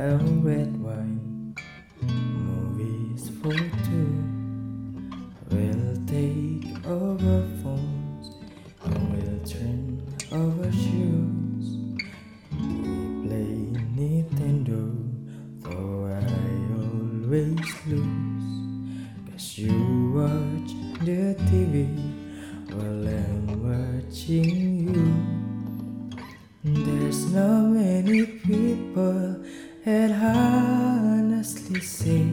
a red wine. Movies for two. We'll take over phones and we'll turn over shoes. We play Nintendo, though I always lose. Cause you watch the TV while I'm watching you. There's not many people that honestly say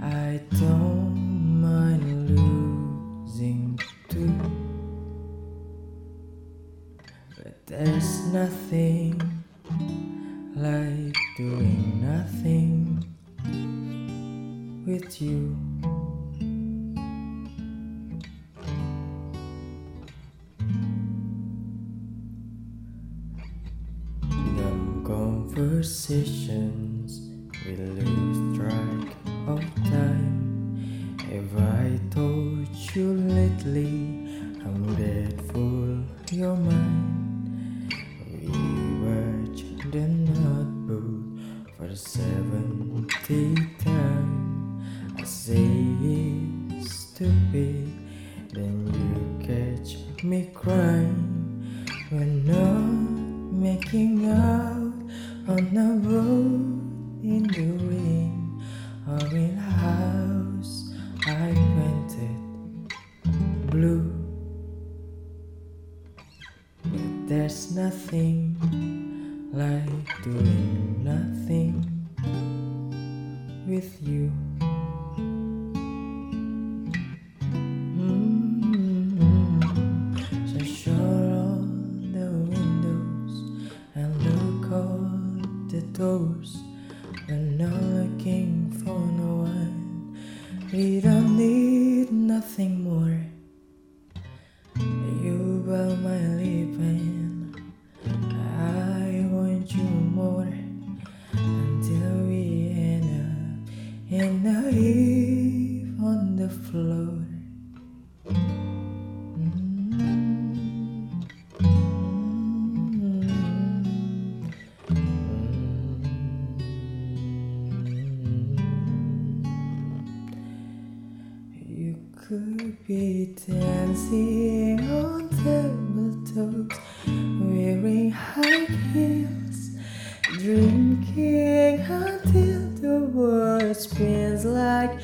I don't mind losing too. But there's nothing like doing nothing with you. Conversations we lose track of time. Have I told you lately I'm grateful you're mine? We watch the notebook for the seventeenth time. I say it's stupid, then you catch me crying. We're not making out on the road in the rain or in a house I painted blue. But there's nothing like doing nothing with you. Doors. We're not looking for no one. We don't need nothing could be dancing on tabletop, wearing high heels, drinking until the world spins like.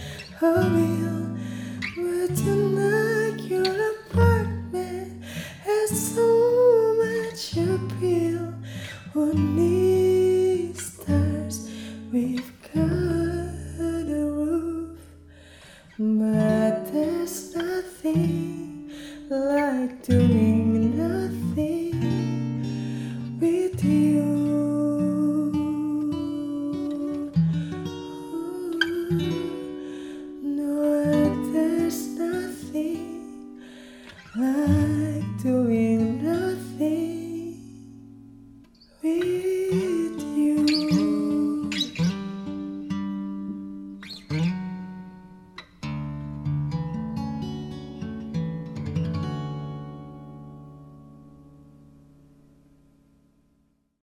like doing nothing with you. Ooh, no, there's nothing like.